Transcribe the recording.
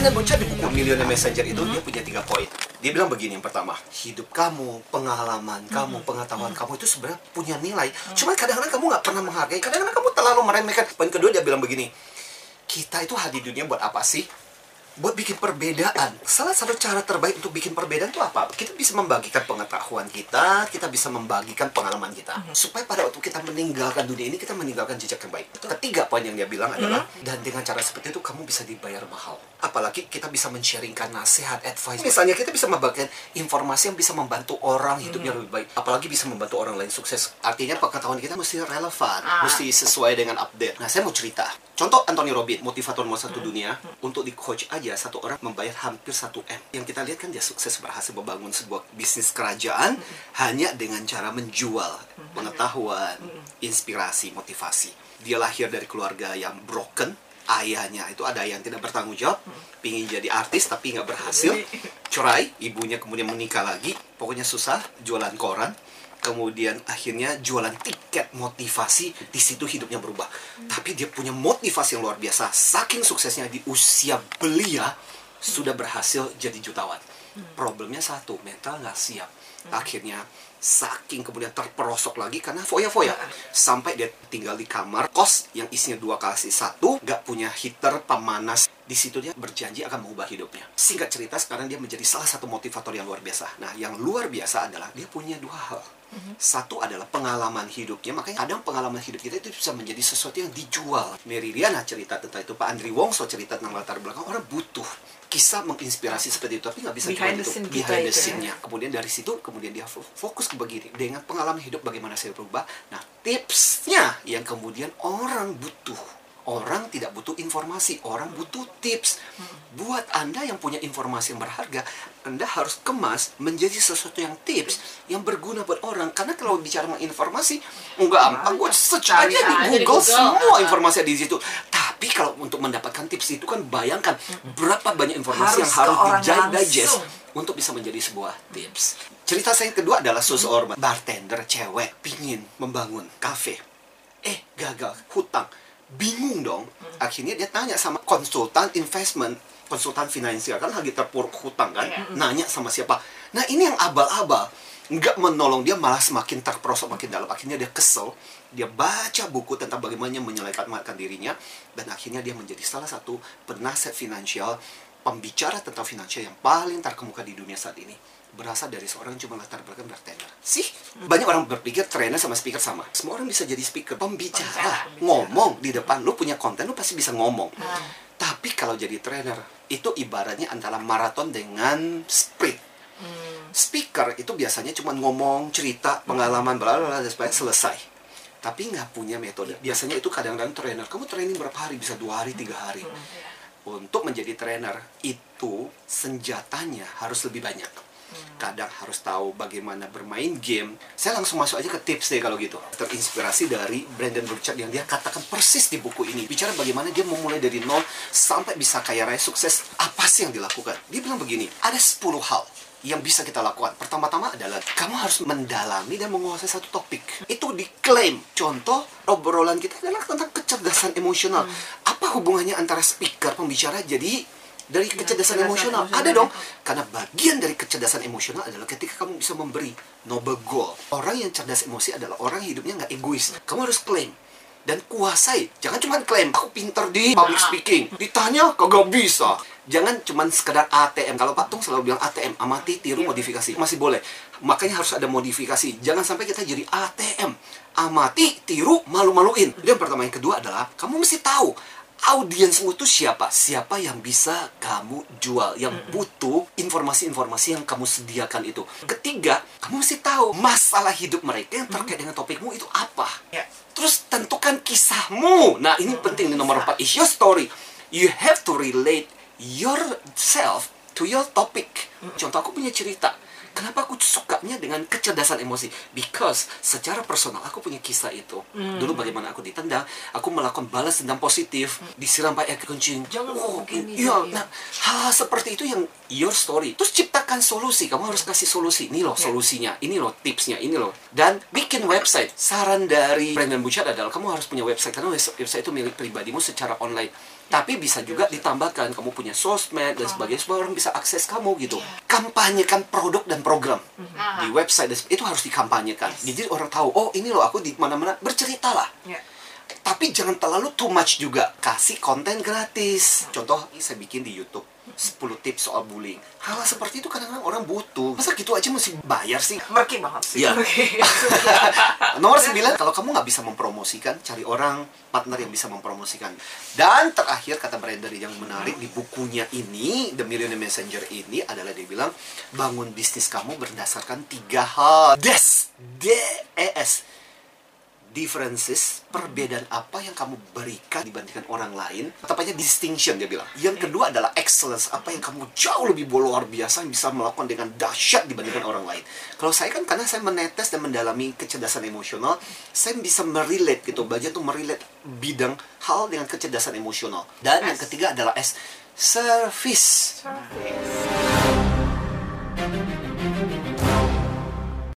Brandon Burchard di buku Millionaire Messenger itu dia punya tiga poin. Dia bilang begini yang pertama, hidup kamu, pengalaman kamu, pengetahuan kamu itu sebenarnya punya nilai. Cuman kadang-kadang kamu nggak pernah menghargai, kadang-kadang kamu terlalu meremehkan. Poin kedua dia bilang begini, kita itu hadir di dunia buat apa sih? Buat bikin perbedaan. Salah satu cara terbaik untuk bikin perbedaan itu apa? Kita bisa membagikan pengetahuan kita, kita bisa membagikan pengalaman kita. Supaya pada waktu kita meninggalkan dunia ini, kita meninggalkan jejak yang baik. Ketiga poin yang dia bilang adalah, dan dengan cara seperti itu kamu bisa dibayar mahal. Apalagi kita bisa men-sharingkan nasihat, advice. Misalnya kita bisa membagikan informasi yang bisa membantu orang hidupnya lebih baik. Apalagi bisa membantu orang lain sukses. Artinya pengetahuan kita mesti relevan, Ah. mesti sesuai dengan update. Nah, saya mau cerita. Contoh Anthony Robbins, motivator nomor satu dunia, untuk di coach aja satu orang membayar hampir 1 M. Yang kita lihat kan dia sukses berhasil membangun sebuah bisnis kerajaan hanya dengan cara menjual pengetahuan, inspirasi, motivasi. Dia lahir dari keluarga yang broken, ayahnya. Itu ada yang tidak bertanggung jawab, pingin jadi artis tapi nggak berhasil, cerai, ibunya kemudian menikah lagi, pokoknya susah, jualan koran, kemudian akhirnya jualan tiket motivasi di situ hidupnya berubah. Tapi dia punya motivasi yang luar biasa. Saking suksesnya di usia belia sudah berhasil jadi jutawan problemnya satu mental nggak siap. Akhirnya saking kemudian terperosok lagi karena foya-foya. Sampai dia tinggal di kamar kos yang isinya dua kali satu nggak punya heater pemanas. Di situ dia berjanji akan mengubah hidupnya. Singkat cerita sekarang dia menjadi salah satu motivator yang luar biasa. Nah yang luar biasa adalah dia punya dua hal satu adalah pengalaman hidupnya makanya kadang pengalaman hidup kita itu bisa menjadi sesuatu yang dijual. Mary Riana cerita tentang itu Pak Andri Wongso cerita tentang latar belakang orang butuh kisah menginspirasi seperti itu tapi nggak bisa Behind cuma the scene kita behind the ya. scene-nya. Kemudian dari situ kemudian dia fo- fokus ke begini dengan pengalaman hidup bagaimana saya berubah. Nah tipsnya yang kemudian orang butuh Orang tidak butuh informasi, orang butuh tips. Buat Anda yang punya informasi yang berharga, Anda harus kemas menjadi sesuatu yang tips, yang berguna buat orang. Karena kalau bicara mengenai informasi, enggak gampang. Gue search aja di Google, Google. semua informasi ada di situ. Tapi kalau untuk mendapatkan tips itu kan bayangkan berapa banyak informasi Harus yang harus digest untuk bisa menjadi sebuah tips. Cerita saya yang kedua adalah seseorang bartender cewek pingin membangun kafe. Eh, gagal, hutang. Bingung dong. Akhirnya dia tanya sama konsultan investment, konsultan finansial kan lagi terpuruk hutang kan. Nanya sama siapa. Nah, ini yang abal-abal. Nggak menolong dia malah semakin terperosok makin dalam. Akhirnya dia kesel. Dia baca buku tentang bagaimana menyelamatkan dirinya dan akhirnya dia menjadi salah satu penasihat finansial pembicara tentang finansial yang paling terkemuka di dunia saat ini berasal dari seorang yang cuma latar belakang bartender. Sih, banyak orang berpikir trainer sama speaker sama. Semua orang bisa jadi speaker, pembicara, Pembicara, ngomong di depan. Lu punya konten, lu pasti bisa ngomong. Ah. Tapi kalau jadi trainer, itu ibaratnya antara maraton dengan sprint. Hmm. Speaker itu biasanya cuma ngomong, cerita, pengalaman, bla bla bla, dan sebagainya selesai. Tapi nggak punya metode. Biasanya itu kadang-kadang trainer. Kamu training berapa hari? Bisa dua hari, tiga hari. Untuk menjadi trainer itu senjatanya harus lebih banyak. Kadang harus tahu bagaimana bermain game. Saya langsung masuk aja ke tips deh kalau gitu. Terinspirasi dari Brandon Burchard yang dia katakan persis di buku ini. Bicara bagaimana dia memulai dari nol sampai bisa kaya raya sukses. Apa sih yang dilakukan? Dia bilang begini, ada 10 hal yang bisa kita lakukan. Pertama-tama adalah kamu harus mendalami dan menguasai satu topik. Itu diklaim. Contoh obrolan kita adalah tentang kecerdasan emosional. Apa hubungannya antara speaker pembicara jadi dari kecerdasan kecerdasan emosional? emosional. Ada dong. Karena bagian dari kecerdasan emosional adalah ketika kamu bisa memberi noble goal. Orang yang cerdas emosi adalah orang hidupnya nggak egois. Kamu harus klaim dan kuasai. Jangan cuma klaim, aku pinter di public speaking. Ditanya, kagak bisa. Jangan cuma sekedar ATM. Kalau Pak Tung selalu bilang ATM, amati, tiru, modifikasi. Masih boleh. Makanya harus ada modifikasi. Jangan sampai kita jadi ATM. Amati, tiru, malu-maluin. Itu yang pertama. Yang kedua adalah, kamu mesti tahu audiensmu itu siapa? Siapa yang bisa kamu jual, yang butuh informasi-informasi yang kamu sediakan itu. Ketiga, kamu mesti tahu masalah hidup mereka yang terkait dengan topikmu itu apa. Ya. Terus tentukan kisahmu. Nah, ini penting nih nomor empat. Is your story. You have to relate yourself to your topic. Contoh aku punya cerita. Kenapa aku sukanya dengan kecerdasan emosi? Because secara personal aku punya kisah itu. Dulu bagaimana aku ditendang, aku melakukan balas dendam positif, disiram pakai air kencing. Jangan oh, begini, iya. iya. Nah, hal seperti itu yang your story. Terus ciptakan solusi. Kamu harus kasih solusi. Ini loh Ya. solusinya. Ini loh tipsnya. Ini loh. Dan bikin website. Saran dari Brandon Bouchard adalah kamu harus punya website karena website itu milik pribadimu secara online. Tapi bisa juga ditambahkan kamu punya sosmed dan sebagainya supaya orang bisa akses kamu gitu. Kampanyekan produk dan program Aha. di website itu harus dikampanyekan. Jadi orang tahu, oh ini loh aku di mana-mana berceritalah Ya. Tapi jangan terlalu too much juga. Kasih konten gratis. Contoh saya bikin di YouTube. 10 tips soal bullying. Hal seperti itu kadang-kadang orang butuh. Masa gitu aja mesti bayar sih? Merki banget sih. Merki. nomor 9 kalau kamu nggak bisa mempromosikan cari orang partner yang bisa mempromosikan. Dan terakhir kata Brandon yang menarik di bukunya ini The Millionaire Messenger ini adalah dia bilang bangun bisnis kamu berdasarkan tiga hal. Des d e s differences, perbedaan apa yang kamu berikan dibandingkan orang lain. Tepatnya distinction dia bilang. Yang kedua adalah excellence, apa yang kamu jauh lebih luar biasa yang bisa melakukan dengan dahsyat dibandingkan orang lain. Kalau saya kan karena saya menetes dan mendalami kecerdasan emosional, saya bisa merelate gitu, belajar tuh merelate bidang hal dengan kecerdasan emosional. Dan yang ketiga adalah S, service. Service.